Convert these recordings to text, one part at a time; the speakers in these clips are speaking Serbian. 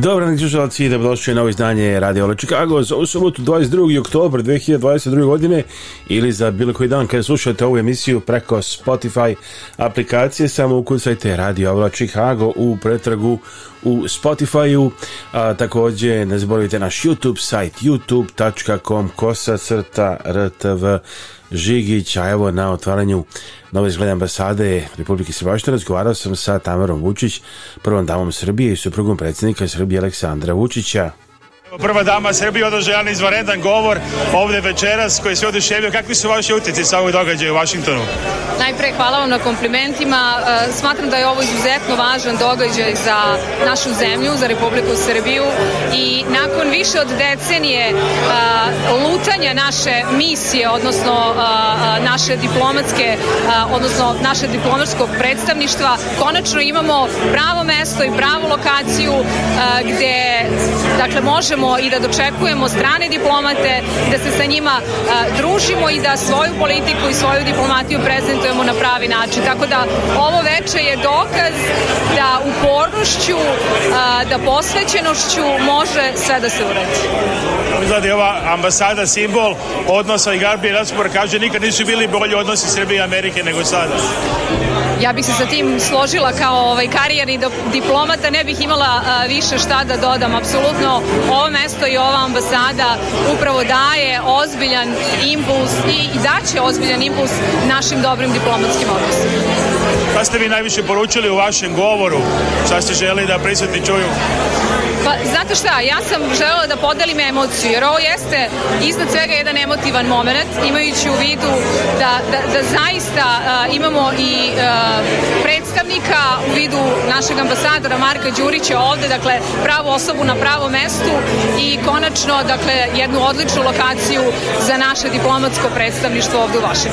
Dobro, neki slušalci, dobrodošli u novo izdanje Radio Ole Chicago za subotu 22. oktober 2022. godine ili za bilo koji dan kada slušate ovu emisiju preko Spotify aplikacije samo ukucajte Radio Ole Chicago u pretragu u Spotify-u. A, također ne zaboravite naš YouTube sajt youtube.com kosa Žigić, a evo na otvaranju nove zglede ambasade Republike Srbaštine razgovarao sam sa Tamarom Vučić, prvom damom Srbije i suprugom predsjednika Srbije Aleksandra Vučića. Prva dama Srbije održa jedan izvanredan govor ovdje večeras koji se oduševio. Kakvi su vaši utjeci sa ovog događaja u Vašingtonu? najprije hvala vam na komplimentima. E, smatram da je ovo izuzetno važan događaj za našu zemlju, za Republiku Srbiju i nakon više od decenije e, lutanja naše misije, odnosno e, naše diplomatske, odnosno naše diplomatskog predstavništva, konačno imamo pravo mesto i pravu lokaciju gdje dakle, možemo i da dočekujemo strane diplomate, da se sa njima družimo i da svoju politiku i svoju diplomatiju prezentujemo na pravi način. Tako da ovo veče je dokaz da upornošću, da posvećenošću može sve da se uradi. Izgleda je ova ambasada simbol odnosa i Garbi Raspor kaže nikad nisu bili bolji odnosi Srbije i Amerike nego sada ja bih se sa tim složila kao ovaj karijerni diplomata, ne bih imala više šta da dodam. Apsolutno ovo mesto i ova ambasada upravo daje ozbiljan impuls i, i daće ozbiljan impuls našim dobrim diplomatskim odnosima. Šta ste vi najviše poručili u vašem govoru? Šta ste želi da prisutni čuju? Pa, znate šta, ja sam želela da podelim emociju, jer ovo jeste iznad svega jedan emotivan moment, imajući u vidu da, da, da zaista imamo i predstavnika u vidu našeg ambasadora Marka Đurića ovde, dakle, pravu osobu na pravom mestu i konačno, dakle, jednu odličnu lokaciju za naše diplomatsko predstavništvo ovdje u Vašem.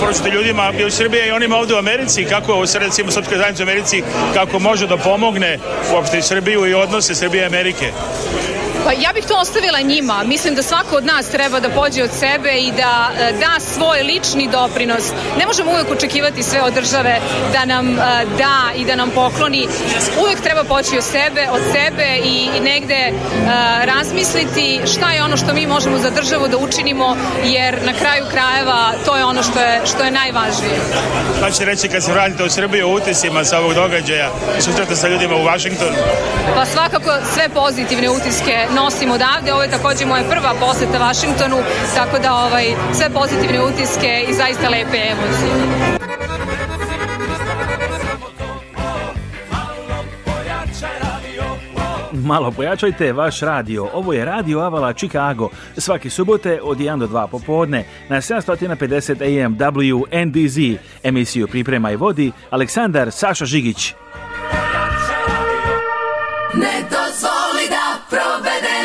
Poručite ljudima i u Srbiji i onima ovdje u Americi, kako u sredstvo Srpske u Americi, kako može da pomogne uopšte i Srbiju i odnose Serbia e América. Pa ja bih to ostavila njima. Mislim da svako od nas treba da pođe od sebe i da e, da svoj lični doprinos. Ne možemo uvijek očekivati sve od države da nam e, da i da nam pokloni. Uvijek treba poći od sebe, od sebe i negde e, razmisliti šta je ono što mi možemo za državu da učinimo, jer na kraju krajeva to je ono što je, što je najvažnije. Šta ćete reći kad se vratite u Srbiju u utisima sa ovog događaja, sutrate sa ljudima u Vašingtonu? Pa svakako sve pozitivne utiske nosim odavde. Ovo je također moja prva posjeta Vašingtonu, tako da ovaj, sve pozitivne utiske i zaista lepe emocije. Malo pojačajte vaš radio. Ovo je Radio Avala Chicago. Svaki subote od 1 do 2 popodne na 750 AM WNDZ. Emisiju priprema i vodi Aleksandar Saša Žigić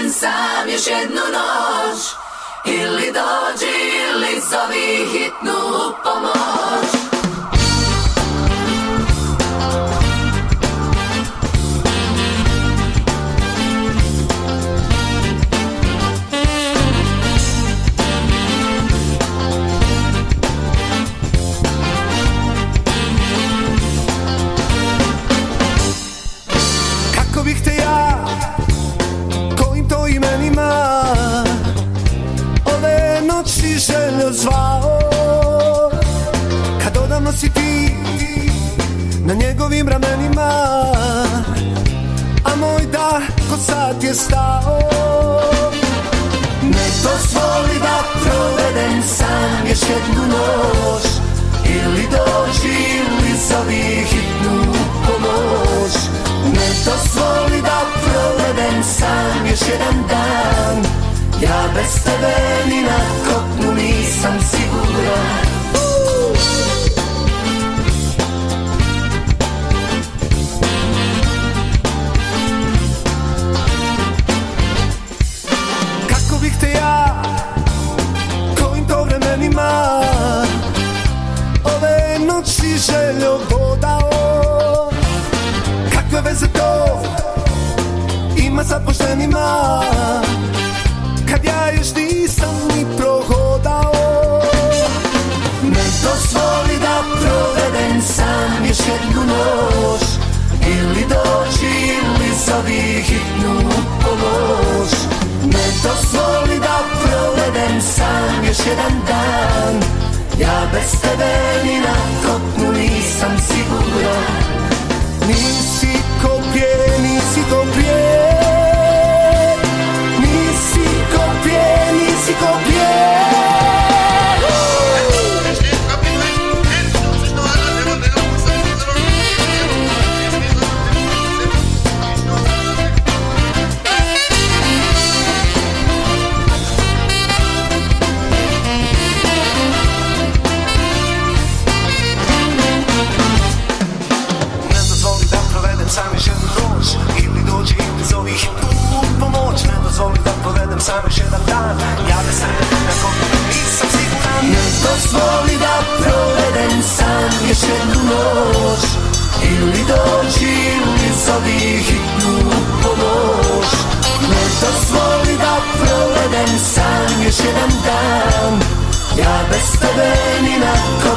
jedan sam još jednu noć Ili dođi ili zovi hitnu pomoć zvao Kad odavno si ti na njegovim ramenima A moj da ko sad je stao to dozvoli da provedem sam još jednu noć Ili dođi ili zovi hitnu pomoć to dozvoli da provedem sam još jedan dan Ja bez tebe na missão segura. željo hodao Kakve veze to ima sa poštenima Kad ja još nisam jednu noć Ili doći ili zovi hitnu pomoć Ne dozvoli da provedem sam još jedan dan Ja bez tebe ni na kopnu nisam siguran Nisi sam još jedan dan Ja da sam na kogu nisam siguran Ne dozvoli da provedem sam još jednu noć Ili dođi ili zovi hitnu pomoć Ne dozvoli da provedem sam još jedan dan Ja bez tebe ni na kogu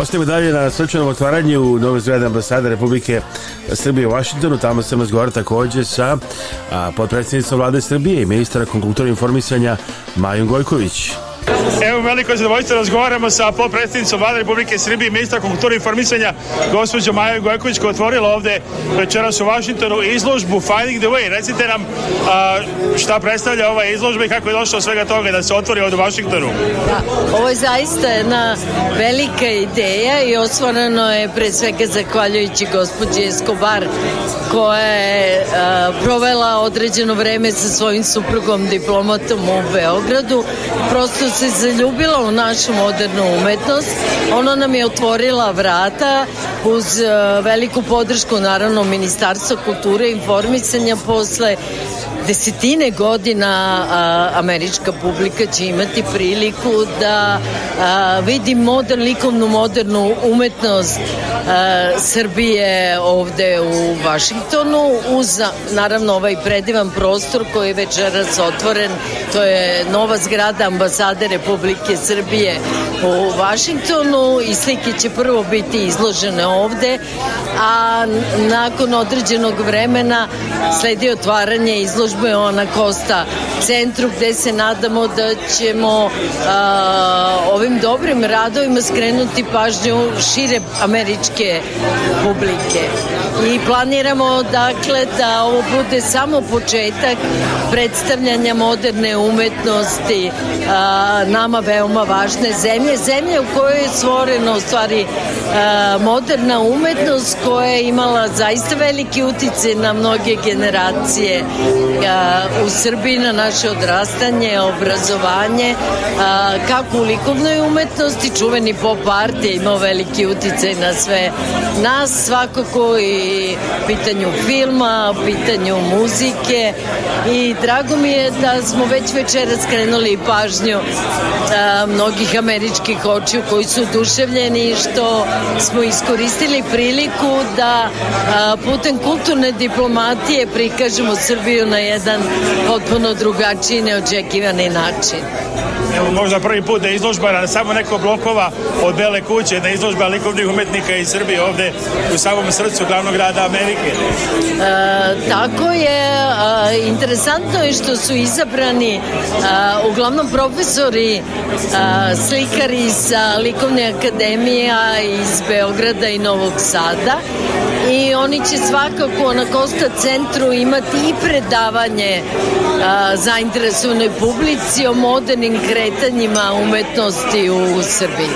ostavimo dalje na srčanom otvaranju Novoj zgradi ambasade Republike Srbije u Vašingtonu. Tamo sam razgovara također sa podpredsjednicom vlade Srbije i ministra kulture i informisanja Majom Gojković. Evo veliko zadovoljstvo razgovaramo sa potpredsjednicom Vlade Republike Srbije, ministra kulture i informisanja, gospođo Maja Gojković koja otvorila ovde večeras u Vašingtonu izložbu Finding the Way. Recite nam šta predstavlja ova izložba i kako je došlo svega toga da se otvori ovde u Vašingtonu. Da, ovo je zaista jedna velika ideja i osvoreno je pre svega zahvaljujući gospođi Escobar koja je provela određeno vreme sa svojim suprugom diplomatom u Beogradu. Prosto se zaljubila u našu modernu umetnost. Ona nam je otvorila vrata uz e, veliku podršku naravno Ministarstva kulture i informisanja posle desetine godina američka publika će imati priliku da a, vidi modern, likovnu modernu umetnost Srbije ovde u Vašingtonu uz naravno ovaj predivan prostor koji je večeras otvoren to je nova zgrada ambasade Republike Srbije u Vašingtonu i slike će prvo biti izložene ovde a nakon određenog vremena sledi otvaranje izloženja izložbe ona Kosta centru gde se nadamo da ćemo a, ovim dobrim radovima skrenuti pažnju šire američke publike i planiramo dakle da ovo bude samo početak predstavljanja moderne umetnosti nama veoma važne zemlje, zemlje u kojoj je stvorena u stvari moderna umetnost koja je imala zaista veliki utjecaj na mnoge generacije u Srbiji na naše odrastanje, obrazovanje, kako u likovnoj umetnosti, čuveni pop art je imao veliki utjecaj na sve nas, svakako i i pitanju filma, pitanju muzike i drago mi je da smo već večeras krenuli pažnju e, mnogih američkih očiju koji su oduševljeni što smo iskoristili priliku da e, putem kulturne diplomatije prikažemo Srbiju na jedan potpuno drugačiji neočekivani način. Evo možda prvi put da je izložba samo neko blokova od Bele kuće, da izložba likovnih umetnika iz Srbije ovde u samom srcu glavno grada Amerike. E, tako je. E, interesantno je što su izabrani e, uglavnom profesori e, slikari sa likovne Akademije iz Beograda i Novog Sada i oni će svakako na Kosta centru imati i predavanje a, zainteresovanoj publici o modernim kretanjima umetnosti u Srbiji.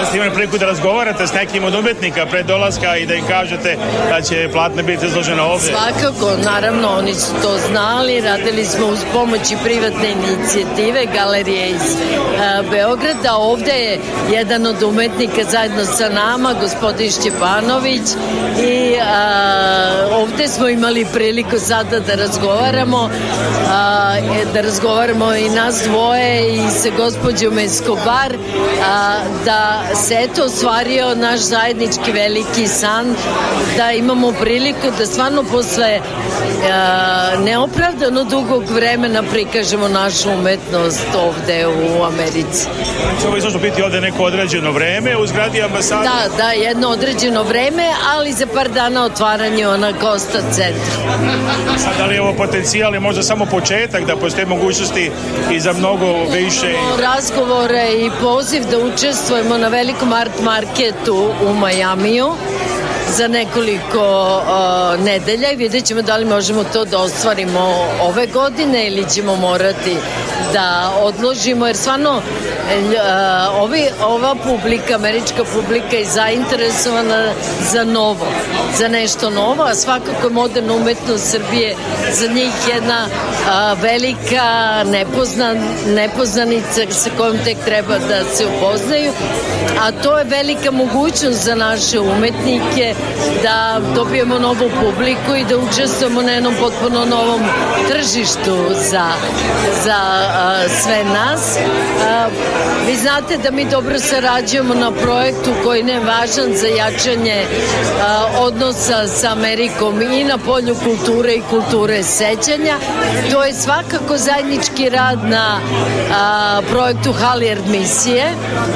Da ste imali priliku da razgovarate s nekim od umetnika pre dolaska i da im kažete da će platne biti izložene ovdje? Svakako, naravno, oni su to znali, radili smo uz pomoći privatne inicijative Galerije iz Beograda. Ovdje je jedan od umetnika zajedno sa nama, gospodin Šćepanović, i a, smo imali priliku sada da razgovaramo a, e, da razgovaramo i nas dvoje i sa gospođom Eskobar a, da se eto ostvario naš zajednički veliki san da imamo priliku da stvarno posle neopravdano dugog vremena prikažemo našu umetnost ovde u Americi. Znači ovo biti ovde neko određeno vreme u zgradi ambasade? Da, da, jedno određeno vreme, a ali za par dana otvaranje ona Kosta centra. Sad da li je ovo potencijal je možda samo početak da postoje mogućnosti i za mnogo više? Imamo razgovore i poziv da učestvujemo na velikom art marketu u Majamiju za nekoliko uh, nedelja i vidjet ćemo da li možemo to da ostvarimo ove godine ili ćemo morati da odložimo jer stvarno e, e, ovi, ova publika, američka publika je zainteresovana za novo, za nešto novo, a svakako je moderna umetnost Srbije za njih jedna velika nepoznan, nepoznanica sa kojom tek treba da se upoznaju, a to je velika mogućnost za naše umetnike da dobijemo novu publiku i da učestvujemo na jednom potpuno novom tržištu za, za sve nas. vi znate da mi dobro sarađujemo na projektu koji ne je važan za jačanje odnosa sa Amerikom i na polju kulture i kulture sećanja. To je svakako zajednički rad na projektu Halier misije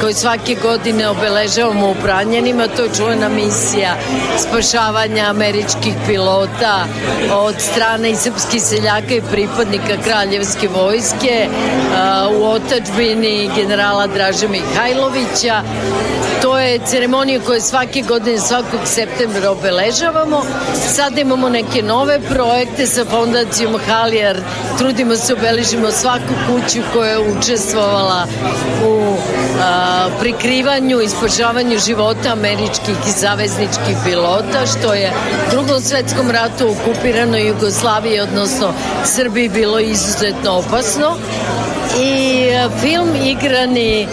koji svake godine obeležavamo u Pranjenima. To je čuvena misija spašavanja američkih pilota od strane i srpskih seljaka i pripadnika Kraljevske vojske u otačbini generala Draže Mihajlovića. To je ceremonija koju svake godine, svakog septembra obeležavamo. Sad imamo neke nove projekte sa fondacijom Halijar. Trudimo se, obeležimo svaku kuću koja je učestvovala u prikrivanju i spašavanju života američkih i savezničkih pilota, što je u drugom svjetskom ratu okupirano Jugoslaviji, odnosno Srbiji, bilo izuzetno opasno. I e, film igrani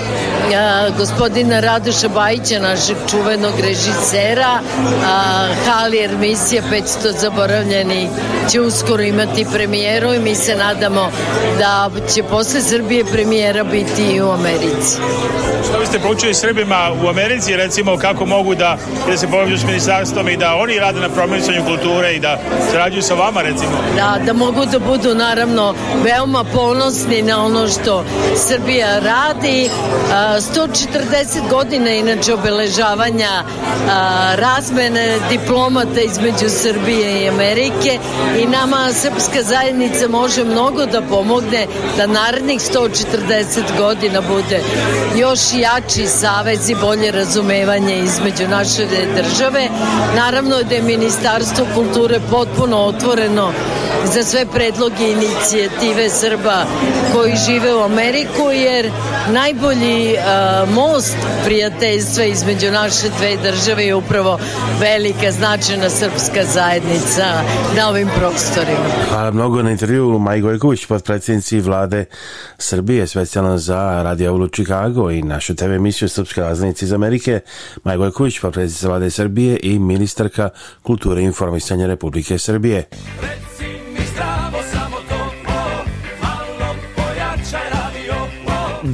E, gospodina Radoša Bajića, našeg čuvenog režisera, e, Hali Misija 500 zaboravljeni će uskoro imati premijeru i mi se nadamo da će posle Srbije premijera biti i u Americi. Što biste poučili Srbima u Americi, recimo kako mogu da, da se povedu s ministarstvom i da oni rade na promicanju kulture i da sarađuju sa vama, recimo? Da, da mogu da budu naravno veoma ponosni na ono što Srbija radi, a, 140 godina inače obeležavanja razmene diplomata između Srbije i Amerike i nama srpska zajednica može mnogo da pomogne da narednih 140 godina bude još jači savez i bolje razumevanje između naše države. Naravno da je Ministarstvo kulture potpuno otvoreno za sve predloge inicijative Srba koji žive u Ameriku jer najbolji e, most prijateljstva između naše dve države je upravo velika značajna srpska zajednica na ovim prostorima. Hvala mnogo na intervju Maji Gojković, podpredsjednici vlade Srbije, specijalno za Radio Chicago i našu TV emisiju Srpske raznice iz Amerike. Maj Gojković, podpredsjednici vlade Srbije i ministarka kulture i informisanja Republike Srbije.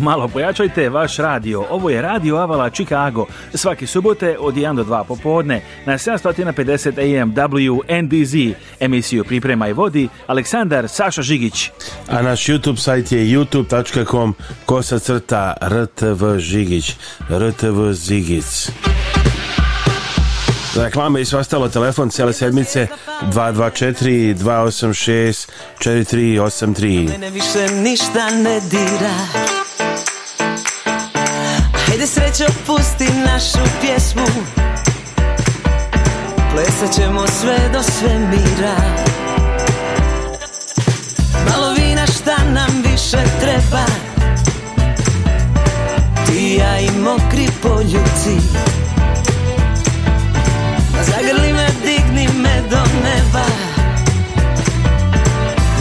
malo pojačajte vaš radio. Ovo je Radio Avala Chicago. Svaki subote od 1 do 2 popodne na 750 AM WNDZ. Emisiju priprema i vodi Aleksandar Saša Žigić. A naš YouTube sajt je youtube.com kosa crta rtv Žigić. rtv Žigić reklame i svastalo telefon cijele sedmice 224 286 4383 Mene više ništa ne dira Ajde srećo pusti našu pjesmu Plesat ćemo sve do svemira Malo vina šta nam više treba Ti ja i mokri poljuci Zagrli me, digni me do neba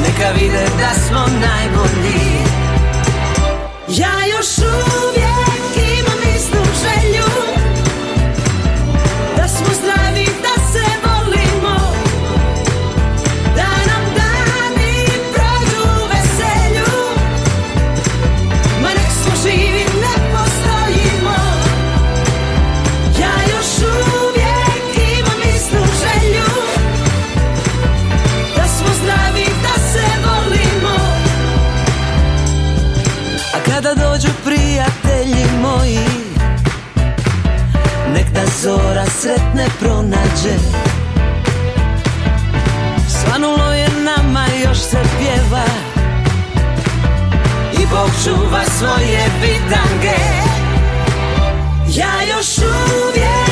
Neka vide da smo najbolji Ja još uvijek zora sretne pronađe Svanulo je nama, još se pjeva I Bog čuva svoje bitange Ja još uvijek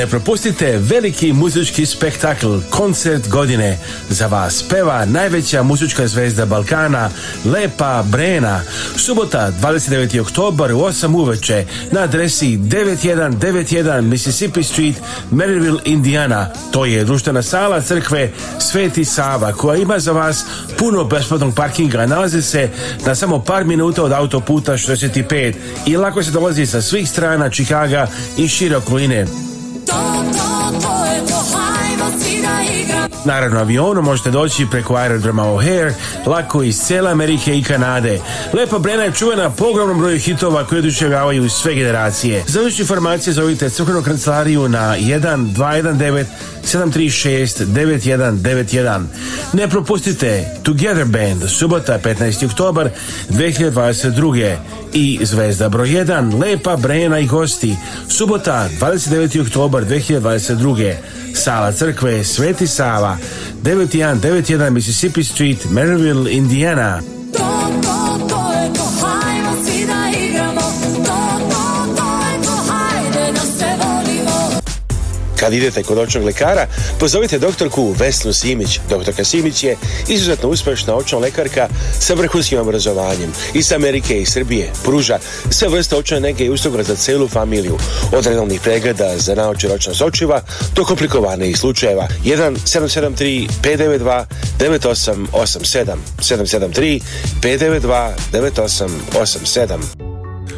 Ne propustite veliki muzički spektakl Koncert godine. Za vas peva najveća muzička zvezda Balkana Lepa Brena. Subota 29. oktobar u 8 uveče na adresi 9191 Mississippi Street, Maryville, Indiana. To je društvena sala crkve Sveti Sava koja ima za vas puno besplatnog parkinga. Nalazi se na samo par minuta od autoputa 65 i lako se dolazi sa svih strana Čikaga i širokoline. talk, talk, talk. Naravno, avionom možete doći preko aerodroma O'Hare, lako iz cijela Amerike i Kanade. Lepa Brena je čuvena po ogromnom broju hitova koji oduševljavaju sve generacije. Za više informacije zovite crkvenu kancelariju na 1 219 736 9191. Ne propustite Together Band, subota 15. oktobar 2022. I Zvezda broj 1, Lepa Brena i gosti, subota 29. oktobar 2022. Sala crkve Sveti Sava 9191 Mississippi Street, Maryville, Indiana kad idete kod očnog lekara, pozovite doktorku Vesnu Simić. Doktorka Simić je izuzetno uspješna očna lekarka sa vrhunskim obrazovanjem iz Amerike i Srbije. Pruža sve vrste očne nege i usluga za celu familiju. Od redovnih pregleda za naočar ročna očiva do i slučajeva. 1 773 592 9887 773 592 9887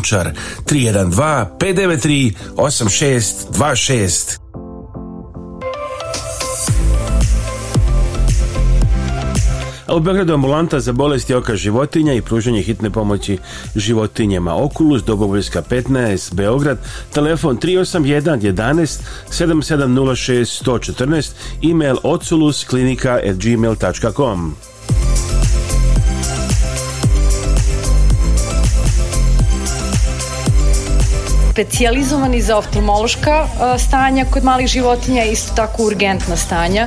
Lončar 312 593 8626. A u Beogradu ambulanta za bolesti oka životinja i pružanje hitne pomoći životinjama. Okulus, Dobovoljska 15, Beograd, telefon 381 11 7706 114, e-mail at gmail.com. specijalizovani za oftalmološka e, stanja kod malih životinja i isto tako urgentna stanja.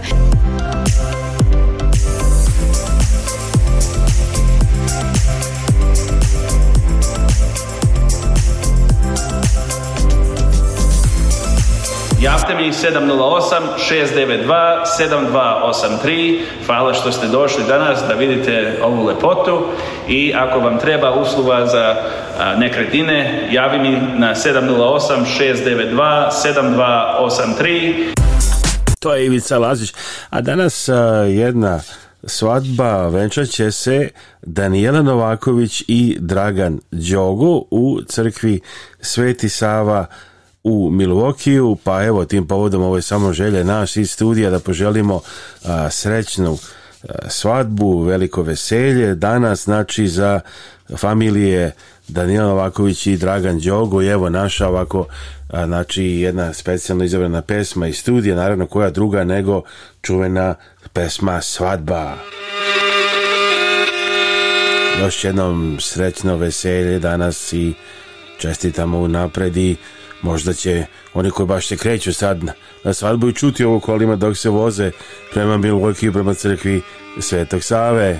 Javite mi 708-692-7283. Hvala što ste došli danas da vidite ovu lepotu i ako vam treba usluga za nekretine, javi mi na 708 692 7283. To je Ivica Lazić. A danas jedna svadba venčat će se Daniela Novaković i Dragan Đogo u crkvi Sveti Sava u Milvokiju, pa evo tim povodom ovo je samo želje naš iz studija da poželimo a, srećnu svadbu, veliko veselje danas, znači za familije Danilo Novaković i Dragan Đogo i evo naša ovako znači jedna specijalno izabrana pesma I studija, naravno koja druga nego čuvena pesma Svadba. Još jednom srećno veselje danas i čestitamo u napredi. Možda će oni koji baš se kreću sad na svadbu i čuti ovo kolima dok se voze prema Milwaukee i prema crkvi Svetog Save.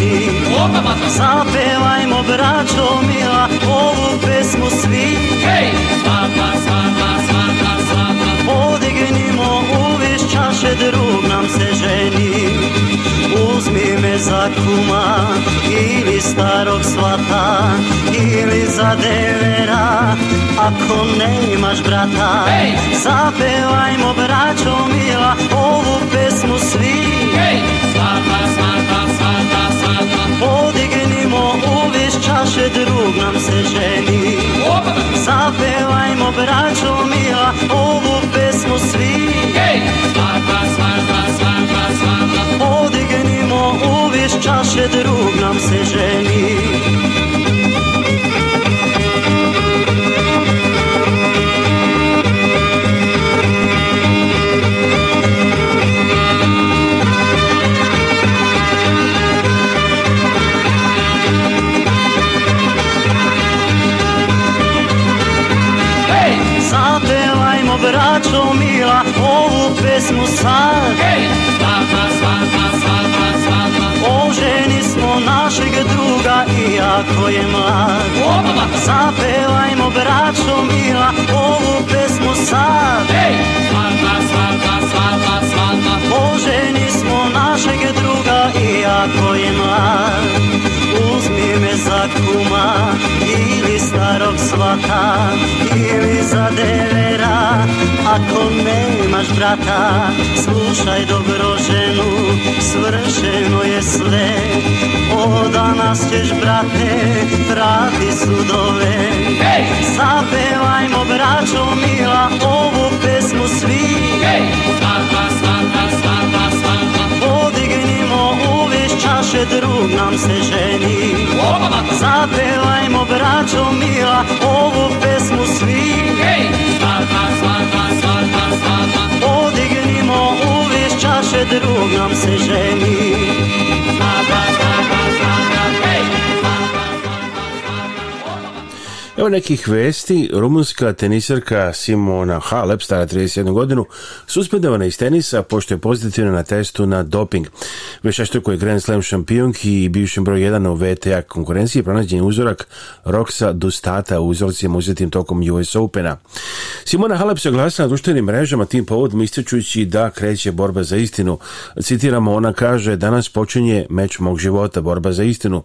nogama Zapevajmo braćo mila ovu pesmu svi Hej! Svaka, svaka, svaka, svaka Podignimo uviš čaše drug nam se ženi Uzmi me za kuma ili starog svata ili za devera ako imaš brata hey! Zapevajmo braćo mila ovu pesmu svi Podignimo uviš čaše, drug nam se želi Zapevajmo braćo mila, ovu pesmu svi Podignimo uviš čaše, drug nam se ženi smo sad Oženi smo našeg druga i jako je mlad Zapevajmo bračo mila ovu pesmu sad Oženi smo našeg druga i jako je mlad Uzmi me za kuma starog svata ili za a Ako nemaš brata, slušaj dobro ženu, svršeno je sve O danas ćeš brate, prati sudove hey! Zapevajmo braćo mila, ovu pesmu svi hey! naše drug nam se ženi Zapevajmo braćo mila ovu pesmu svi Svadba, svadba, svadba, svadba Podignimo uvijek čaše drug nam se ženi Svadba, svadba Evo nekih vesti, rumunska tenisarka Simona Halep, stara 31 godinu, suspendovana iz tenisa pošto je pozitivna na testu na doping. Veštaštru koji je Grand Slam šampionk i bivšim broj 1 u VTA konkurenciji pronađen je uzorak Roksa Dostata u uzorcima uzetim tokom US Opena. Simona Halep se oglasila na društvenim mrežama tim povodom ističući da kreće borba za istinu. Citiramo, ona kaže, danas počinje meč mog života, borba za istinu.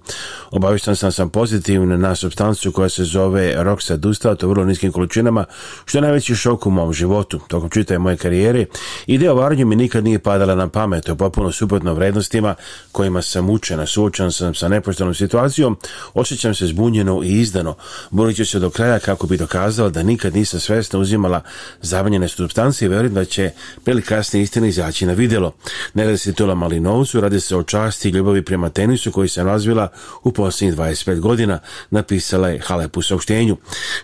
Obavištan sam sam pozitivna na substancu koja se zove je sad odustao to vrlo niskim količinama, što je najveći šok u mom životu tokom čitave moje karijere. Ideja o varanju mi nikad nije padala na pamet, o potpuno suprotno vrednostima kojima sam učena, suočan sam sa nepoštenom situacijom, osjećam se zbunjeno i izdano. Borit ću se do kraja kako bi dokazala da nikad nisam svesno uzimala zabranjene supstance, i da će prije kasnije istine izaći na vidjelo. Ne radi se tula novcu radi se o časti i ljubavi prema tenisu koji sam razvila u posljednjih 25 godina, napisala je Halepu tenju.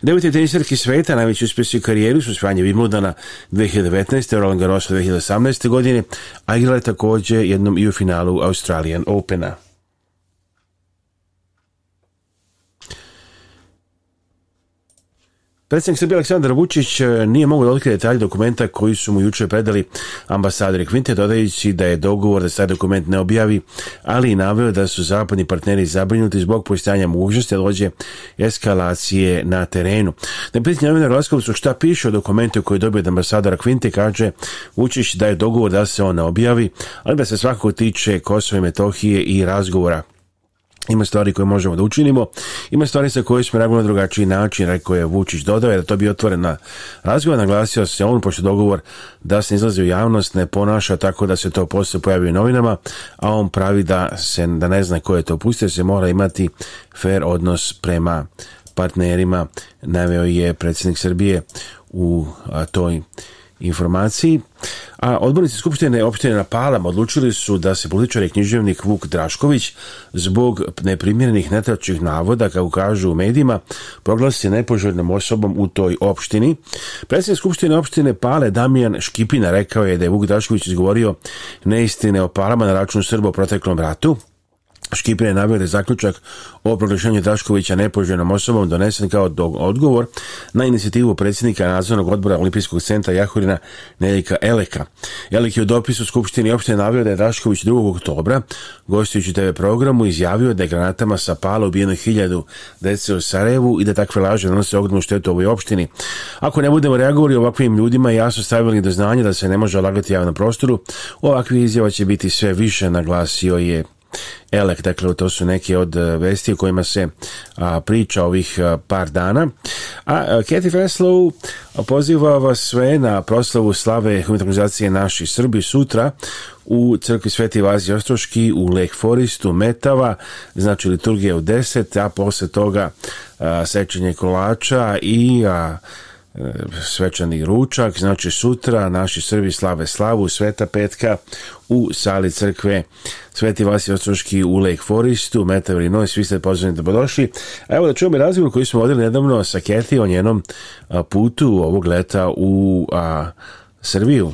Devojte teniserki sveta najveći uspjesi u karijeri su svanje Wimbledona 2019. Roland Garrosa 2018. godine, a igrala je također jednom i u finalu Australian Opena. Predsjednik Srbije Aleksandar Vučić e, nije mogao da otkrije detalje dokumenta koji su mu jučer predali ambasadori Kvinte, dodajući da je dogovor da se taj dokument ne objavi, ali i naveo da su zapadni partneri zabrinuti zbog poistanja mogućnosti dođe eskalacije na terenu. Na pitanje novina šta piše o dokumentu koji je dobio od ambasadora Kvinte, kaže Vučić da je dogovor da se on ne objavi, ali da se svakako tiče Kosova i Metohije i razgovora ima stvari koje možemo da učinimo, ima stvari sa koje smo radili na drugačiji način, rekao je Vučić dodao je da to bi otvorena razgovor, naglasio se on, pošto dogovor da se izlazi u javnost ne ponaša tako da se to posle pojavi u novinama, a on pravi da se da ne zna ko je to pustio, se mora imati fair odnos prema partnerima, naveo je predsjednik Srbije u toj informaciji. A odbornici Skupštine opštine na Palam odlučili su da se političar i književnik Vuk Drašković zbog neprimjerenih netračih navoda, kako kažu u medijima, proglasi nepoželjnom osobom u toj opštini. Predsjednik Skupštine opštine Pale Damijan Škipina rekao je da je Vuk Drašković izgovorio neistine o Palama na račun Srba u proteklom ratu. Škipin je navio da je zaključak o proglašenju Draškovića nepoželjnom osobom donesen kao odgovor na inicijativu predsjednika nadzornog odbora Olimpijskog centra Jahurina Neljika Eleka. Elek je u dopisu Skupštini opštine navio da je Drašković 2. oktobra, gostujući TV programu, izjavio da je granatama sa pala ubijeno hiljadu dece u Sarajevu i da takve laže nanose ogromnu štetu ovoj opštini. Ako ne budemo reagovali ovakvim ljudima, jasno stavili do znanja da se ne može lagati javnom prostoru, ovakvih izjava će biti sve više, naglasio je Elek, dakle to su neke od e, vesti o kojima se priča ovih e, par dana. A, a e, Kathy poziva vas sve na proslavu slave humanitarnizacije Naši Srbi sutra u crkvi Sveti Vazi Ostroški u Lake Forestu, Metava, znači liturgija u 10, a posle toga a, sečenje kolača i svečani ručak, znači sutra naši Srbi slave slavu Sveta Petka u sali crkve Sveti Vasi Ostroški u Lake Forestu, Meta Vrinoj, svi ste pozvani da podošli. A evo da čujemo razgovor koji smo vodili nedavno sa Keti o njenom putu ovog leta u a, Srbiju.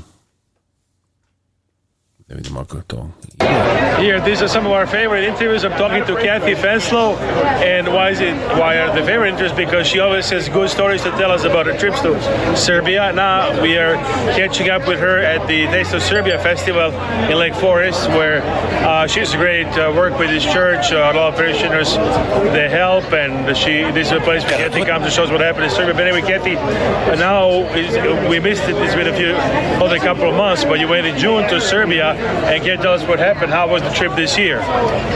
Here, these are some of our favorite interviews. I'm talking to Kathy Fenslow, and why is it? Why are the favorite interviews? Because she always has good stories to tell us about her trips to Serbia. Now we are catching up with her at the Taste of Serbia Festival in Lake Forest, where uh, she's great uh, work with this church, uh, a lot of parishioners, they help, and she. This is a place where Kathy comes and shows what happened in Serbia. But anyway, Kathy, now we missed it. It's been a few, only a couple of months, but you went in June to Serbia and get us what happened. How was the trip this year?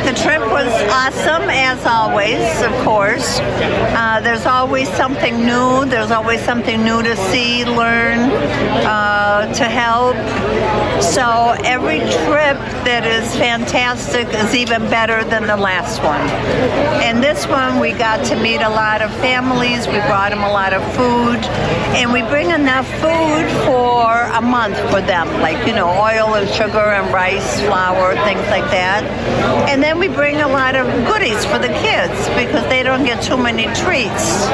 The trip was awesome, as always, of course. Uh, there's always something new, there's always something new to see, learn, uh, to help. So every trip that is fantastic is even better than the last one. And this one, we got to meet a lot of families. We brought them a lot of food, and we bring enough food for a month for them, like you know, oil and sugar and rice, flour, things like that. And then we bring a lot of goodies for the kids because they don't get too many treats.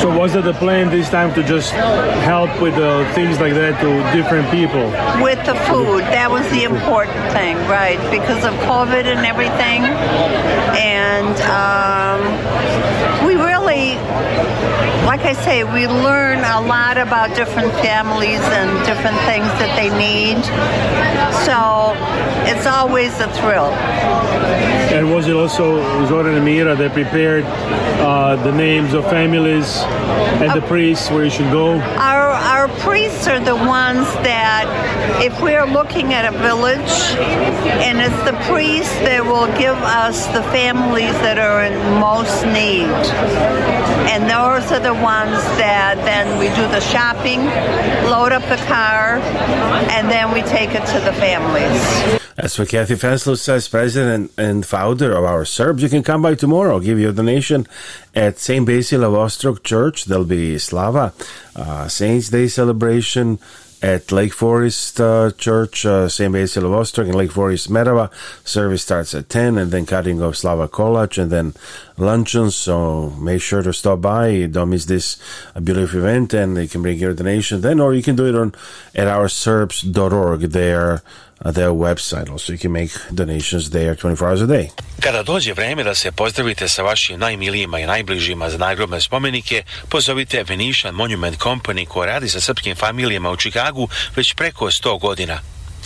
So was it the plan this time to just help with the uh, things like that to different people? With the food, that was the important thing, right? Because of COVID and everything, and. Um, like I say, we learn a lot about different families and different things that they need. So it's always a thrill. And was it also Zora and Mira that prepared uh, the names of families and uh, the priests where you should go? Our our priests are the ones that, if we are looking at a village, and it's the priests that will give us the families that are in most need. And those are the ones that then we do the shopping, load up the car, and then we take it to the families. As for Kathy Fenslow says, president and founder of our Serbs, you can come by tomorrow. give you a donation at St. Basil of Ostrog Church. There'll be Slava uh, Saints Day celebration at Lake Forest uh, Church, uh, St. Basil of Ostrog and Lake Forest Merava. Service starts at 10 and then cutting of Slava kolach, and then luncheon. So make sure to stop by. Don't miss this beautiful event, and you can bring your donation then, or you can do it on at our serbs.org. There uh, their website. Also, you can make donations there 24 hours a day. Kada dođe vreme da se pozdravite sa vašim najmilijima i najbližima za nagrobne spomenike, pozovite Venetian Monument Company koja radi sa srpskim familijama u Čikagu već preko 100 godina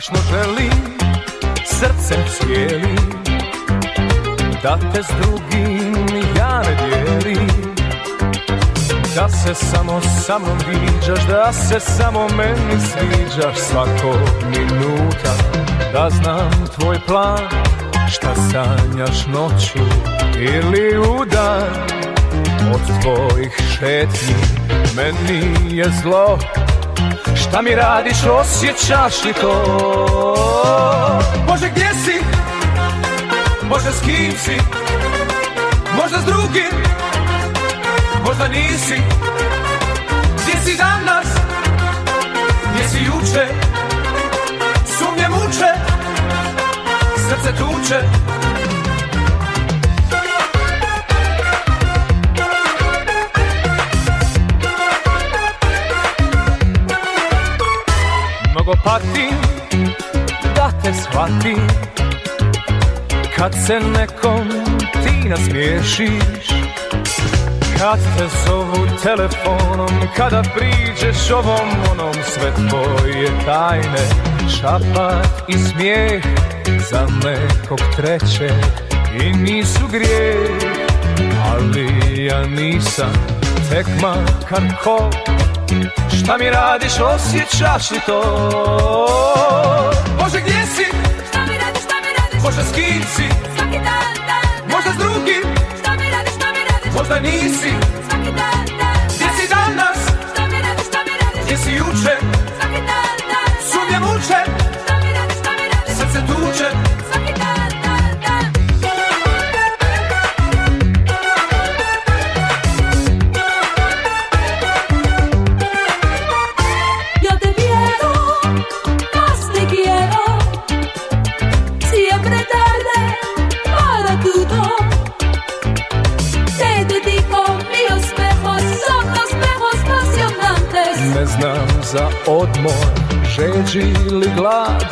strašno želim srcem cijeli Da te s drugim ja ne dijelim Da se samo sa mnom viđaš, da se samo meni sviđaš Svako minuta da znam tvoj plan Šta sanjaš noću ili u dan Od tvojih šetnji meni je zlo Šta mi radiš, osjećaš li to? Bože gdje si? Možda s kim si? Možda s drugim? Možda nisi? Gdje si danas? Gdje si juče? Sumnje muče? Srce tuče? mnogo patim da te shvatim Kad se nekom ti nasmiješiš Kad te zovu telefonom Kada priđeš ovom onom Sve tvoje tajne Šapat i smijeh Za nekog treće I nisu grijeh Ali ja nisam Tek makar ko Šta mi radiš, osjećaš li to? Bože, gdje si? Šta mi radiš, šta mi radiš? Možda s kim si? Svaki dan, dan. dan Možda s drugim? Šta mi radiš, šta mi radiš? Možda nisi? Svaki dan, dan. Gdje si danas? Šta mi radiš, šta mi radiš? Gdje si juče? Svaki dan, dan. Sumnje muče? Šta mi radiš, šta mi radiš? Srce tuče? odmor, žeđi ili glad,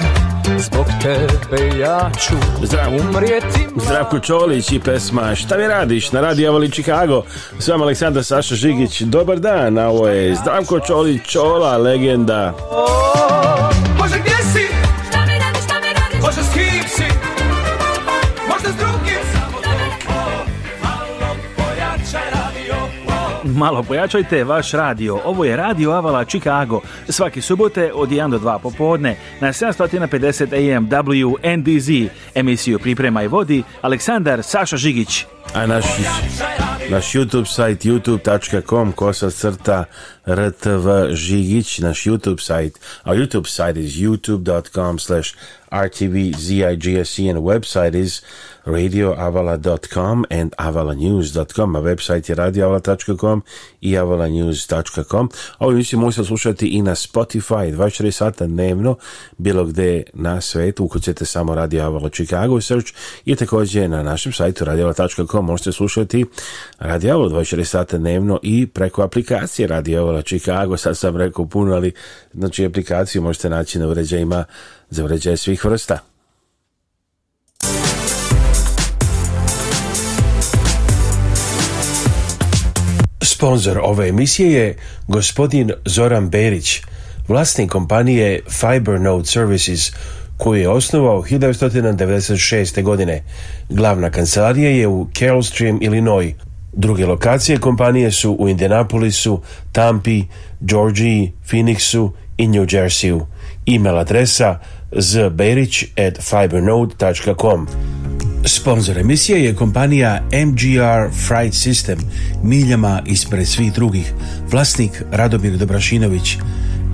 zbog tebe ja ću Zdrav, umrijeti Zdravko Čolić i pesma Šta mi radiš na Radio Avali Čikago. S vama Aleksandar Saša Žigić Dobar dan, a ovo je Zdravko Čolić Čola, legenda malo pojačajte vaš radio. Ovo je Radio Avala Chicago. Svaki subote od 1 do 2 popodne na 750 AM WNDZ. Emisiju priprema i vodi Aleksandar Saša Žigić. A naš, naš YouTube sajt youtube.com kosa crta rtv Žigić, naš YouTube sajt. A YouTube sajt is youtube.com slash RTVZIGSC, e, and the website is radioavala.com and avalanews.com. A website je radioavala.com i avalanews.com. Ovo mislim možete slušati i na Spotify 24 sata dnevno, bilo gde na svetu, ukucajte samo Radio Avala Chicago search i također na našem sajtu radioavala.com možete slušati Radio Avala 24 sata dnevno i preko aplikacije Radio Avala Chicago. Sad sam rekao puno, ali znači aplikaciju možete naći na uređajima za svih vrsta. Sponzor ove emisije je gospodin Zoran Berić, vlasnik kompanije Fibernode Services, koju je osnovao 1996. godine. Glavna kancelarija je u Carolstream, Illinois. Druge lokacije kompanije su u Indianapolisu, Tampi, Georgiji, Phoenixu i New Jerseyu. e adresa z at Sponzor emisije je kompanija MGR Fright System, miljama ispred svih drugih, vlasnik Radomir Dobrašinović,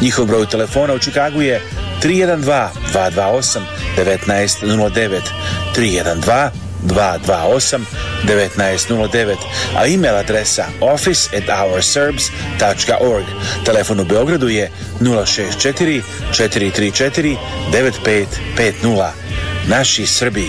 Njihov broj telefona u Čikagu je 312-228-1909. 312 228 1909, a e-mail adresa office at ourserbs.org. Telefon u Beogradu je 064 434 9550. Naši Srbi.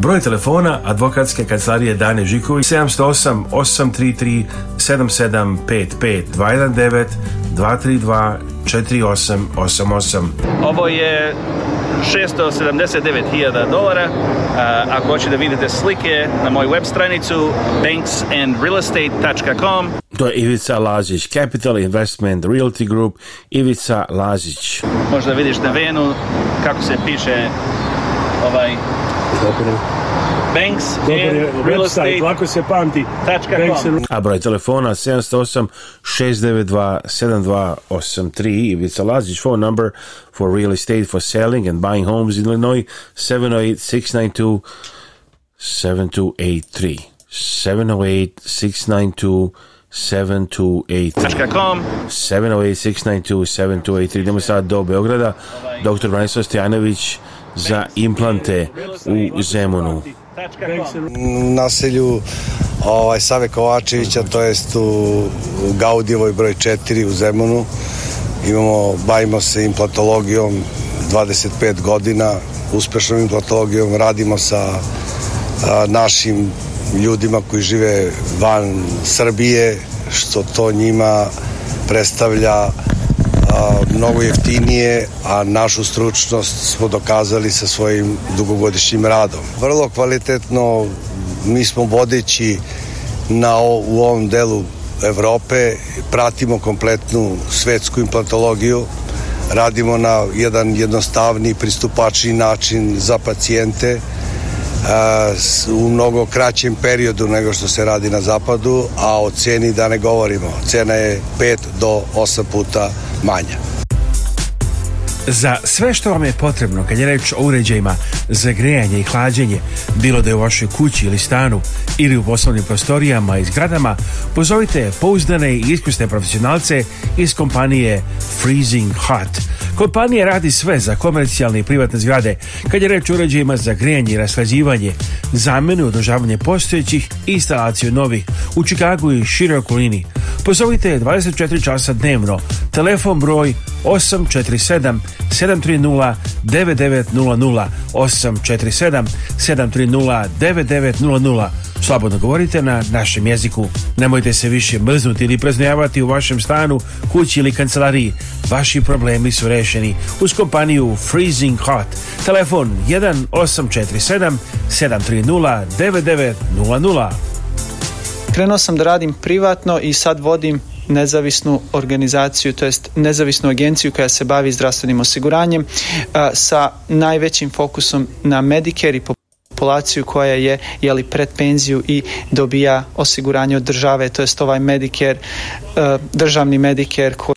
Broj telefona advokatske kancelarije Dane Žiković 708 833 7755 219 232 4888. Ovo je 679.000 dolara. E, ako hoćete da vidite slike na moju web stranicu banksandrealestate.com To je Ivica Lazić, Capital Investment Realty Group, Ivica Lazić. Možda vidiš na venu kako se piše ovaj Banks real estate. Lako se pamti. A broj telefona 708 692 7283 Ivica Lazić phone number for real estate for selling and buying homes in Illinois 708 692 7283 708 692 7283 708 692 7283 Idemo sad do Beograda. Dr. Branislav Stojanović za implante u Zemunu. Naselju ovaj, Save Kovačevića, to jest u Gaudijevoj, broj 4 u Zemunu. Imamo, bavimo se implantologijom 25 godina, uspešnom implantologijom, radimo sa našim ljudima koji žive van Srbije, što to njima predstavlja mnogo jeftinije, a našu stručnost smo dokazali sa svojim dugogodišnjim radom. Vrlo kvalitetno, mi smo vodeći na, u ovom delu Europe, pratimo kompletnu svetsku implantologiju, radimo na jedan jednostavni, pristupačni način za pacijente, u mnogo kraćem periodu nego što se radi na zapadu, a o ceni da ne govorimo. Cena je 5 do 8 puta Manha. Za sve što vam je potrebno kad je reč o uređajima za grejanje i hlađenje, bilo da je u vašoj kući ili stanu ili u poslovnim prostorijama i zgradama, pozovite pouzdane i iskusne profesionalce iz kompanije Freezing Hot. Kompanija radi sve za komercijalne i privatne zgrade kad je reč o uređajima za grejanje i raslazivanje zamenu i održavanje postojećih i instalaciju novih u Čikagu i široj okolini. Pozovite 24 časa dnevno, telefon broj 847 730 9900 847 730 9900 Slobodno govorite na našem jeziku. Nemojte se više mrznuti ili preznojavati u vašem stanu, kući ili kancelariji. Vaši problemi su rešeni uz kompaniju Freezing Hot. Telefon 1847 730 9900 Krenuo sam da radim privatno i sad vodim nezavisnu organizaciju, to jest nezavisnu agenciju koja se bavi zdravstvenim osiguranjem sa najvećim fokusom na Medicare i populaciju koja je jeli pred penziju i dobija osiguranje od države, to jest ovaj Medicare, državni Medicare koji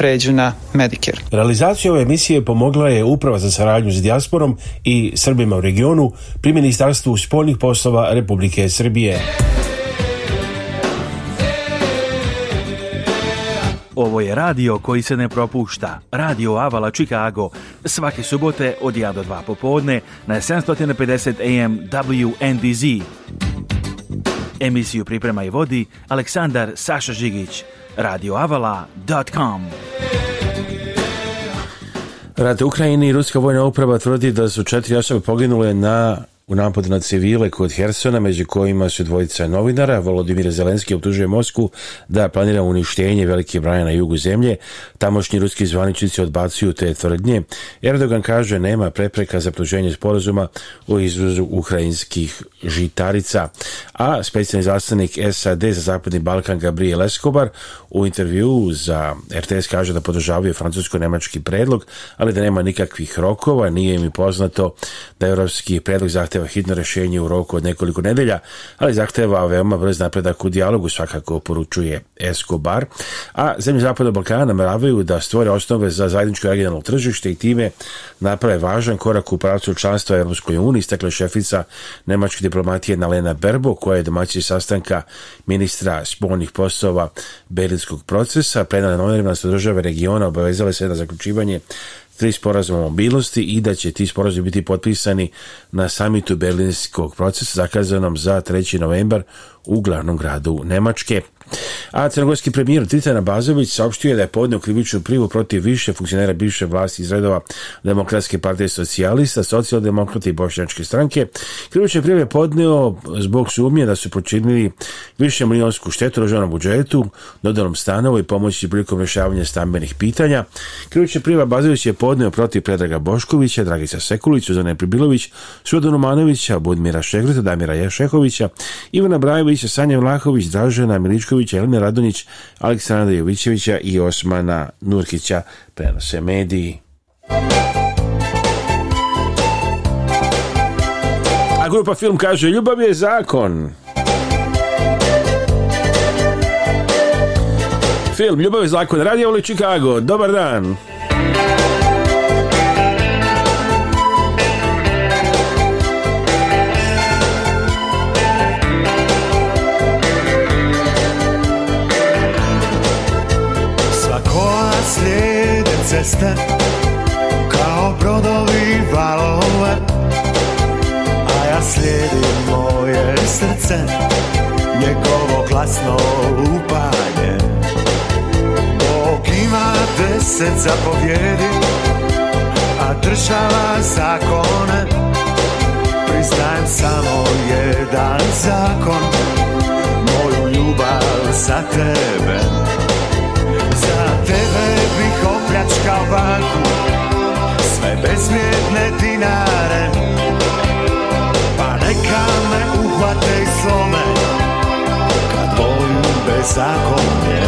pređu na Medicare. Realizaciju ove emisije pomogla je Uprava za saradnju s dijasporom i Srbima u regionu pri Ministarstvu spoljnih poslova Republike Srbije. Ovo je radio koji se ne propušta. Radio Avala Chicago. Svake subote od 1 do 2 popodne na 750 AM WNDZ. Emisiju priprema i vodi Aleksandar Saša Žigić radioavala.com Rad Ukrajini i ruska vojna uprava tvrdi da su četiri osobe poginule na u napadu na civile kod Hersona, među kojima su dvojica novinara. Volodimir Zelenski optužuje Mosku da planira uništenje Velike brane na jugu zemlje. Tamošnji ruski zvaničnici odbacuju te tvrdnje. Erdogan kaže nema prepreka za pruženje sporazuma o izvozu ukrajinskih žitarica. A specijalni zastavnik SAD za Zapadni Balkan Gabriel Escobar u intervju za RTS kaže da podržavaju francusko-nemački predlog, ali da nema nikakvih rokova. Nije mi poznato da evropski predlog zahtjeva hitno rješenje u roku od nekoliko nedelja, ali zahtjeva veoma brz napredak u dijalogu svakako poručuje Escobar, a zemlje Zapada Balkana namjeravaju da stvore osnove za zajedničko regionalno tržište i time naprave važan korak u pravcu članstva Europskoj uniji, stakle šefica nemačke diplomatije Nalena Berbo, koja je domaći sastanka ministra spolnih poslova Berlinskog procesa, prenala novinarima su države regiona obavezale se na zaključivanje tri sporazuma mobilnosti i da će ti sporazumi biti potpisani na samitu berlinskog procesa zakazanom za 3. novembar u glavnom gradu Nemačke. A crnogorski premijer Tritana Bazović saopštio je da je podnio krivičnu privu protiv više funkcionera bivše vlasti iz redova Demokratske partije socijalista, socijaldemokrata i bošnjačke stranke. Krivične prijeve je podneo zbog sumnje da su počinili više milijonsku štetu državnom budžetu, dodanom stanovu i pomoći prilikom rješavanja stambenih pitanja. Krivična priva Bazović je podneo protiv Predraga Boškovića, Dragica Sekulić, Suzane Pribilović, Svodonu Manovića, Budmira Šegrita, Damira Ješehovića, Ivana Brajevića, Sanja Vlahović, Dražena Miličković, Mitrovića, Elmira Radonjić, Aleksandra Jovićevića i Osmana Nurkića prenose mediji. A grupa film kaže Ljubav je zakon. Film Ljubav je zakon, Radio Oli Chicago, dobar dan. ceste Kao brodovi valove A ja slijedim moje srce Njegovo glasno upanje Bog ima deset zapovjedi A država zakone Priznajem samo jedan zakon Moju ljubav za tebe banku Sve bezvjetne dinare Pa neka me uhvate i slome Kad volim bezakonje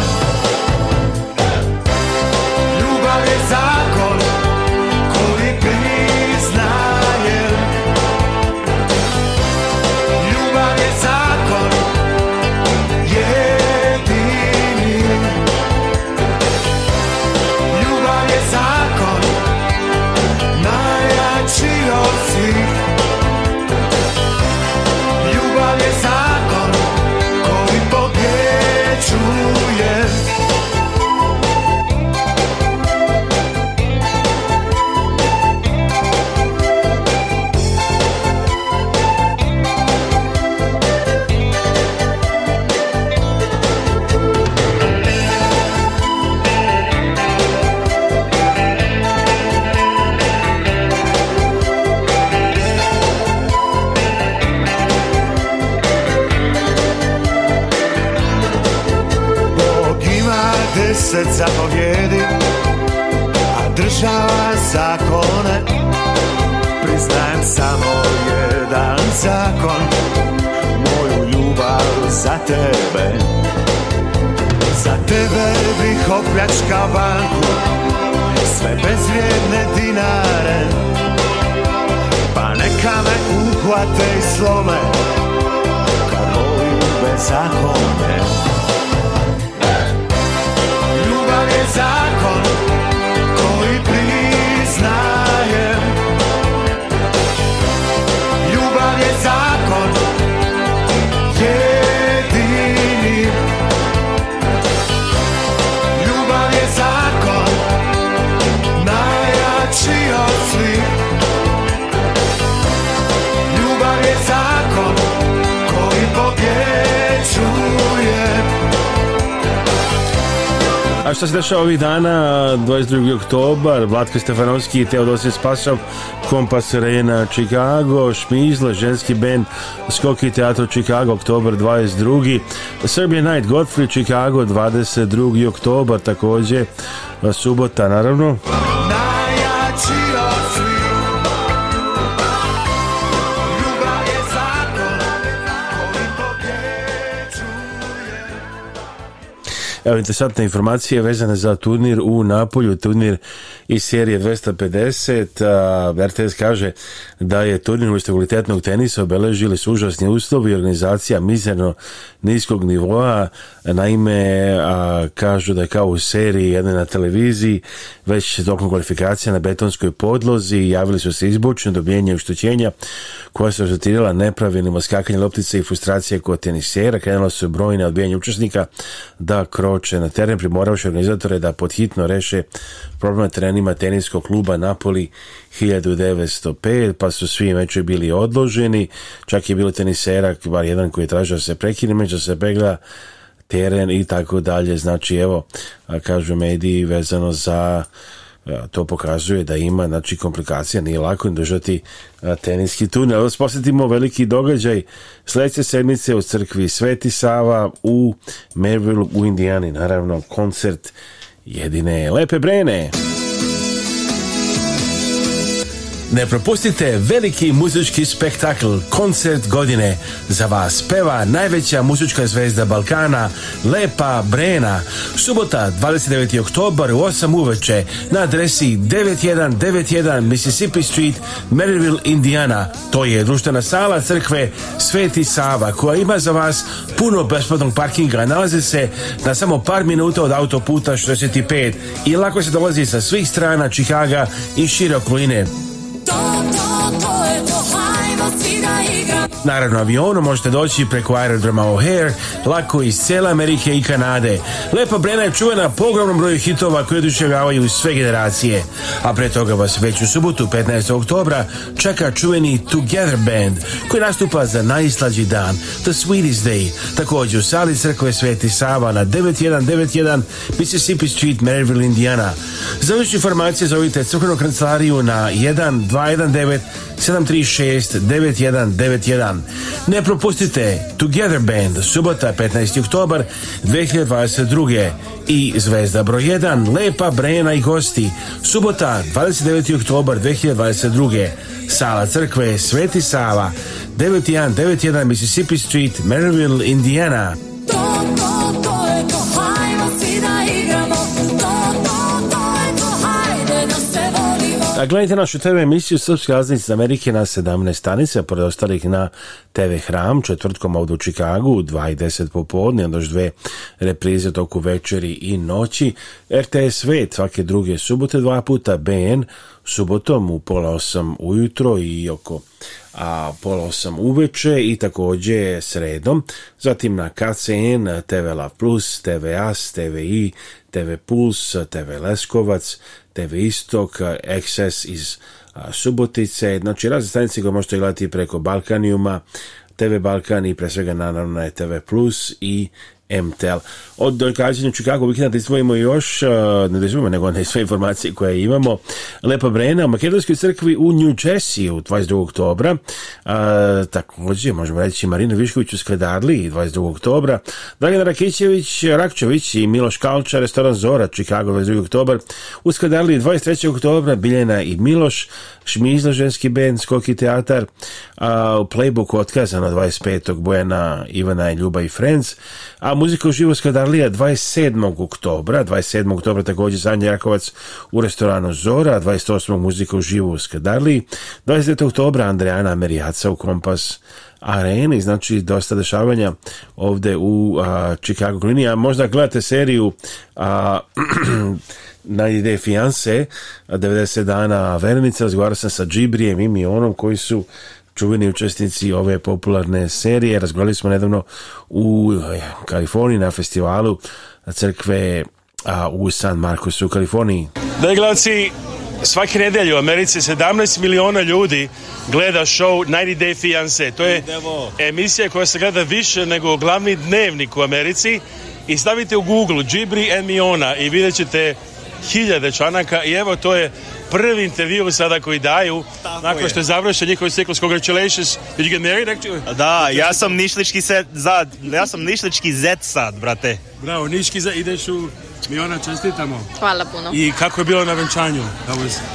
taj i slome Kad bez Što šta se dešava ovih dana, 22. oktobar, Vlatko Stefanovski i Teodosije Spasov, Kompas Arena Chicago, Šmizle, ženski band, Skoki Teatro Chicago, oktobar 22. Serbian Night, Godfrey Chicago, 22. oktobar, također, subota, naravno. Evo interesantne informacije vezane za turnir u Napolju, turnir iz serije 250. RTS kaže da je turnir kvalitetnog tenisa obeležili su užasni uslovi i organizacija mizerno niskog nivoa. Naime, kažu da je kao u seriji jedne na televiziji, već tokom kvalifikacija na betonskoj podlozi javili su se izbučno dobijenje oštećenja koja se rezultirala nepravilnim oskakanjem loptice i frustracije kod tenisera. Krenula su brojne odbijanje učesnika da kroče na teren, primoravši organizatore da hitno reše problem trenima teniskog kluba Napoli 1905, pa su svi meče bili odloženi, čak je bilo tenisera, bar jedan koji je tražio da se prekine, među se pegla teren i tako dalje. Znači, evo, kažu mediji vezano za to pokazuje da ima znači komplikacija, nije lako im držati teniski tunel. Posjetimo veliki događaj sljedeće sedmice u crkvi Sveti Sava u Maryvillu u Indijani, naravno koncert jedine lepe brene. Ne propustite veliki muzički spektakl Koncert godine. Za vas peva najveća muzička zvezda Balkana, Lepa Brena. Subota 29. oktobar u 8 uveče na adresi 9191 Mississippi Street, Maryville, Indiana. To je društvena sala crkve Sveti Sava koja ima za vas puno besplatnog parkinga. Nalazi se na samo par minuta od autoputa 65 i lako se dolazi sa svih strana Čikaga i šire okoline. Oh. Naravno, avionom možete doći preko aerodroma O'Hare, lako iz cijela Amerike i Kanade. Lepa Brena je čuvena po ogromnom broju hitova koji oduševljavaju sve generacije. A pre toga vas već u subotu 15. oktobra čeka čuveni Together Band koji nastupa za najslađi dan, The Sweetest Day. Također u sali crkve Sveti Sava na 9191 Mississippi Street, Maryville, Indiana. Za više informacije zovite crkvenu kancelariju na 1219 736 736 9191. Ne propustite Together Band, subota 15. oktober 2022. I Zvezda broj 1, Lepa, Brena i gosti, subota 29. oktober 2022. Sala crkve Sveti Sava, 9191 Mississippi Street, Maryville, Indiana. A gledajte našu TV emisiju Srpske raznice Amerike na 17 stanica, pored ostalih na TV Hram, četvrtkom ovdje u Čikagu, u 2.10 popodne, onda još dve reprize toku večeri i noći. RTS Svet svake druge subote dva puta, BN subotom u pola osam ujutro i oko a pola osam uveče i također sredom. Zatim na KCN, TV La Plus, TV As, TVI, TV Puls, TV Leskovac, TV Istok, eh, Excess iz eh, Subotice, znači razne stanice koje možete gledati preko Balkanijuma, TV Balkan i pre svega naravno je TV Plus i MTL. Od u Chicago vikenda da izdvojimo još, e, ne da izdvojimo, nego ne sve informacije koje imamo. Lepa Brena u Makedonskoj crkvi u New Jersey u 22. oktobra. A, e, također, možemo reći, Marina Višković u Skledarli 22. oktobra. Dragan Rakićević, Rakčević i Miloš Kalča, restoran Zora, Chicago 22. oktobra. U Skledarli 23. oktobra Biljana i Miloš, Šmizla ženski band, Skoki teatar. A, u Playbooku otkazano 25. Bojana, Ivana i Ljuba i Friends. A muzika u uživo Skadarlija 27. oktobra, 27. oktobra također Zanja Jakovac u restoranu Zora, 28. muzika u u Skadarliji, 29. oktobra Andrejana Merijaca u Kompas areni, znači dosta dešavanja ovdje u a, Chicago a možda gledate seriju a, na ideje fijanse, 90 dana Vernica, razgovarao sam sa Džibrijem i Mionom koji su čuveni učesnici ove popularne serije. Razgovarali smo nedavno u eh, Kaliforniji na festivalu crkve a, u San Marcosu u Kaliforniji. glavci, svake nedelje u Americi 17 miliona ljudi gleda show 90 Day Fiancé. To je emisija koja se gleda više nego glavni dnevnik u Americi. I stavite u Google Gibri and Miona i vidjet ćete hiljade članaka i evo to je prvi intervju sada koji daju Tako nakon je. što je završen njihov ciklus Congratulations, did you get married actually? Da, ja sam nišlički set, za, ja sam nišlički zet sad, brate. Bravo, za ideš u Miona, čestitamo. Hvala puno. I kako je bilo na venčanju?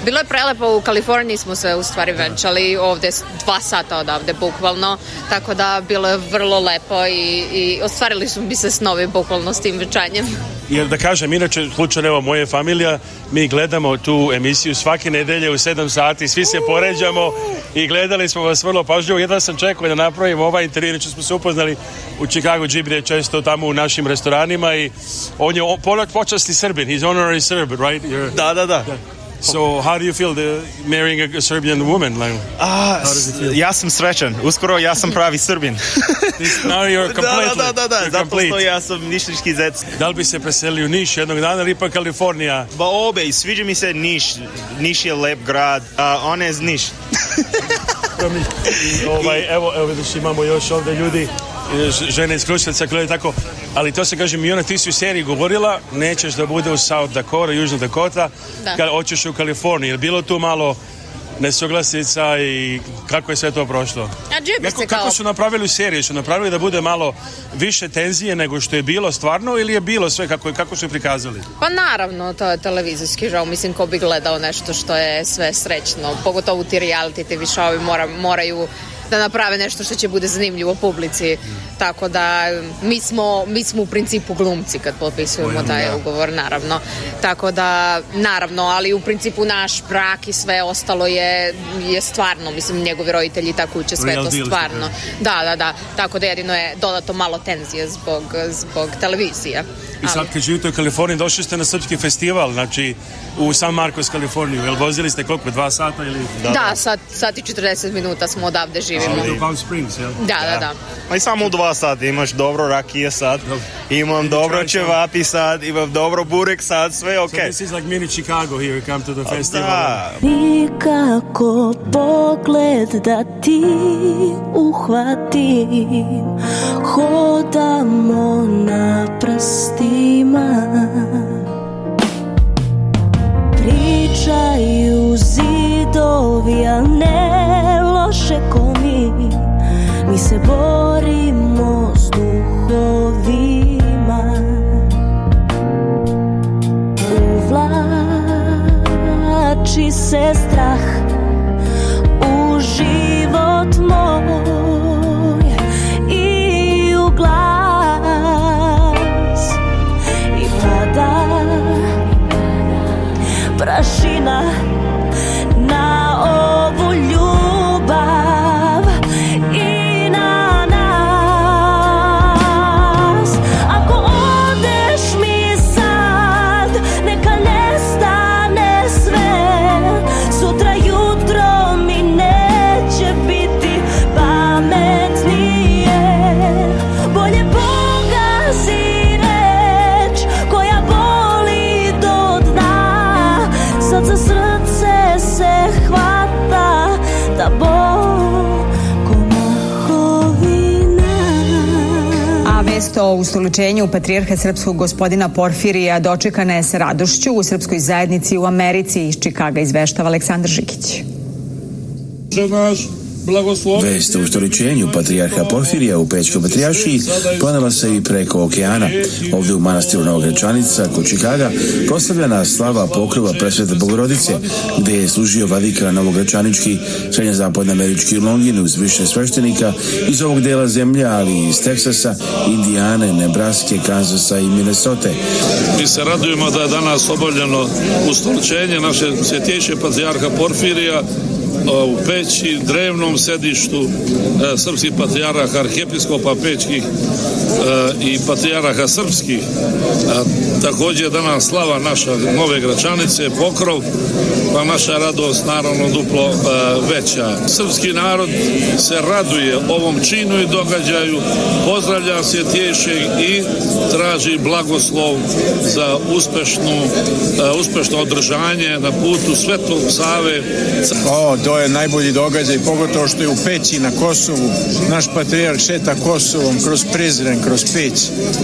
Bilo je prelepo, u Kaliforniji smo se u stvari venčali, ovdje dva sata odavde, bukvalno, tako da bilo je vrlo lepo i, i ostvarili smo mi se snovi bukvalno s tim venčanjem. Jer da kažem, inače, slučajno evo moje familija, mi gledamo tu emisiju svake nedelje u sedam sati, svi se poređamo i gledali smo vas vrlo pažljivo. Jedan sam čekao da napravim ovaj intervju, što smo se upoznali u Chicago Džibrije često tamo u našim restoranima ima i on je polak počasti Srbin. He's honorary Serb, right? You're, da, da, da. Yeah. So how do you feel the marrying a Serbian woman? Like, ah, Ja sam srećan. Uskoro ja sam pravi Srbin. This, now you're completely. Da, da, da, da. Zato complete. što ja sam nišnički zec. Da li bi se preselio u Niš jednog dana ili pa Kalifornija? Ba obe, i sviđa mi se Niš. Niš je lep grad. Uh, ona je Niš. I, ovaj, evo, evo vidiš imamo još ovde ljudi žene iz Kruševca, tako, ali to se kažem i ona ti si u seriji govorila, nećeš da bude u South Dakota, Južna Dakota, da. kad hoćeš u Kaliforniji. Je bilo tu malo nesuglasica i kako je sve to prošlo? kako, kako su napravili seriju? Su napravili da bude malo više tenzije nego što je bilo stvarno ili je bilo sve kako, kako su prikazali? Pa naravno, to je televizijski žao. Mislim, ko bi gledao nešto što je sve srećno. Pogotovo ti reality TV show moraju da naprave nešto što će bude zanimljivo publici. Tako da mi smo, mi smo u principu glumci kad potpisujemo taj ugovor, naravno. Tako da, naravno, ali u principu naš brak i sve ostalo je, je stvarno, mislim, njegovi roditelji ta kuća, sve to stvarno. Da, da, da. Tako da jedino je dodato malo tenzije zbog, zbog televizije. I sad kad živite u Kaliforniji, došli ste na srpski festival, znači u San Marcos, Kaliforniju. Jel vozili ste koliko, dva sata ili... Da, da, da. Sat, sat, i 40 minuta smo odavde živimo. Ali... Palm Springs, jel? Da, da, da. da. Ma pa i samo u dva sata imaš dobro rakije sad, imam I dobro čevapi sad, imam dobro burek sad, sve je okej. Okay. So this is like mini Chicago here, come to the festival. Da. Nikako pogled da ti uhvatim, hodamo na prstima Pričaju zidovi, a ne loše ko mi Mi se borimo s duhovima Uvlači se strah u patrijarha srpskog gospodina Porfirija dočekana je sa radošću u srpskoj zajednici u Americi iz Čikaga izveštava Aleksandar Žikić. Ve o ustoličenju patrijarha Porfirija u Pećkoj Patrijaši planava se i preko okeana. Ovdje u manastiru Novogrečanica kod Čikaga postavljena slava pokrova presvete Bogorodice gdje je služio vadika Novogrečanički američki longin uz više sveštenika iz ovog dela zemlje, ali i iz Teksasa, Indijane, Nebraske, Kanzasa i Minnesota. Mi se radujemo da je danas obavljeno ustoličenje naše svjetjeće patrijarha Porfirija E, u Peći, drevnom sedištu e, srpskih patrijaraha, arhijepiskopa Pećkih e, i patrijaraha srpskih. Također danas slava naša nove Gračanice, Pokrov, pa naša radost naravno duplo e, veća. Srpski narod se raduje ovom činu i događaju, pozdravlja se tješeg i traži blagoslov za uspešnu, e, uspešno održanje na putu Svetog Save. O, to je najbolji događaj, pogotovo što je u Peći na Kosovu. Naš patrijarh šeta Kosovom kroz Prizren, kroz Peć.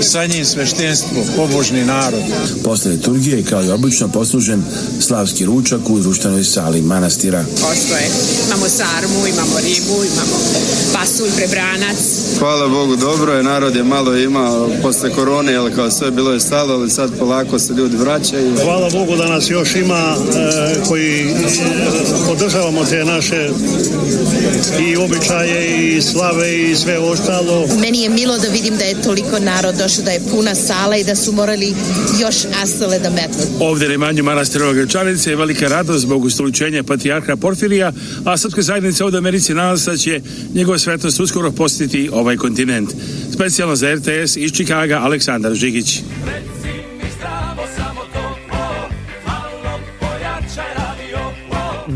Sa njim sveštenstvo, pobožni narod narod. Posle liturgije, kao i obično, poslužen slavski ručak u društvenoj sali manastira. Pošto je, imamo sarmu, imamo ribu, imamo pasulj, prebranac. Hvala Bogu, dobro je, narod je malo imao posle korone, ali kao sve bilo je stalo, ali sad polako se ljudi vraćaju. Hvala Bogu da nas još ima e, koji e, podržavamo te naše i običaje i slave i sve ostalo. Meni je milo da vidim da je toliko narod došao, da je puna sala i da su morali još nastale da metnu. Ovdje na imanju manastira Gračanice je velika radost zbog ustoličenja patrijarha Porfirija, a Srpska zajednica ovdje Americi da će njegova svetnost uskoro posjetiti ovaj kontinent. Specijalno za RTS iz Čikaga, Aleksandar Žigić.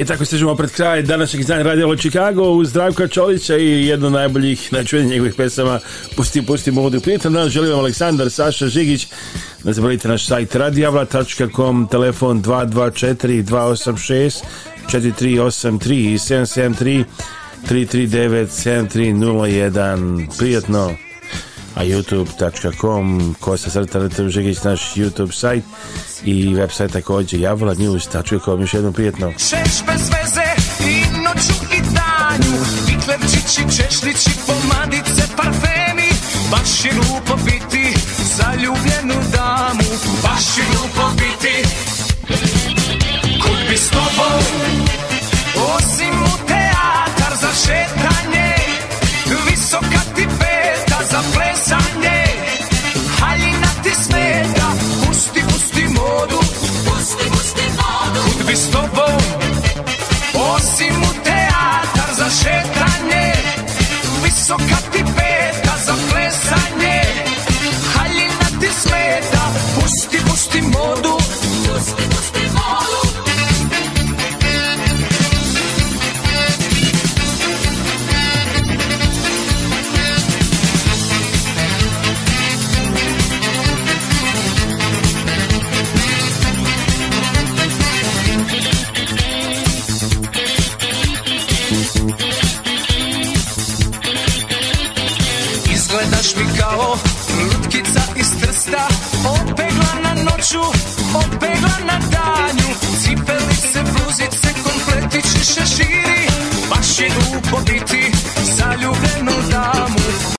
I tako stižemo pred kraj današnjeg izdanja Radio Lo Chicago uz Zdravka Čolića i jedno najboljih najčudnijih njegovih pesama Pusti, pusti mladu prijetom. Danas želim vam Aleksandar, Saša Žigić. Ne zaboravite naš sajt radijavla.com, telefon 224 286 4383 i 773 339 7301. Prijatno! a youtube.com kosa crta Letar Žegić naš youtube sajt i web sajt također javolanews.com još jednom prijetno Češ bez veze i noću i danju i češlići, pomadice, parfemi baš je lupo biti zaljubljenu damu baš je lupo biti kud s tobom osim u teatar za šetnju estou bom. Ou se na od pegla na danju Cipelice, bluzice, kompletiće šeširi Baš je glupo biti zaljubljen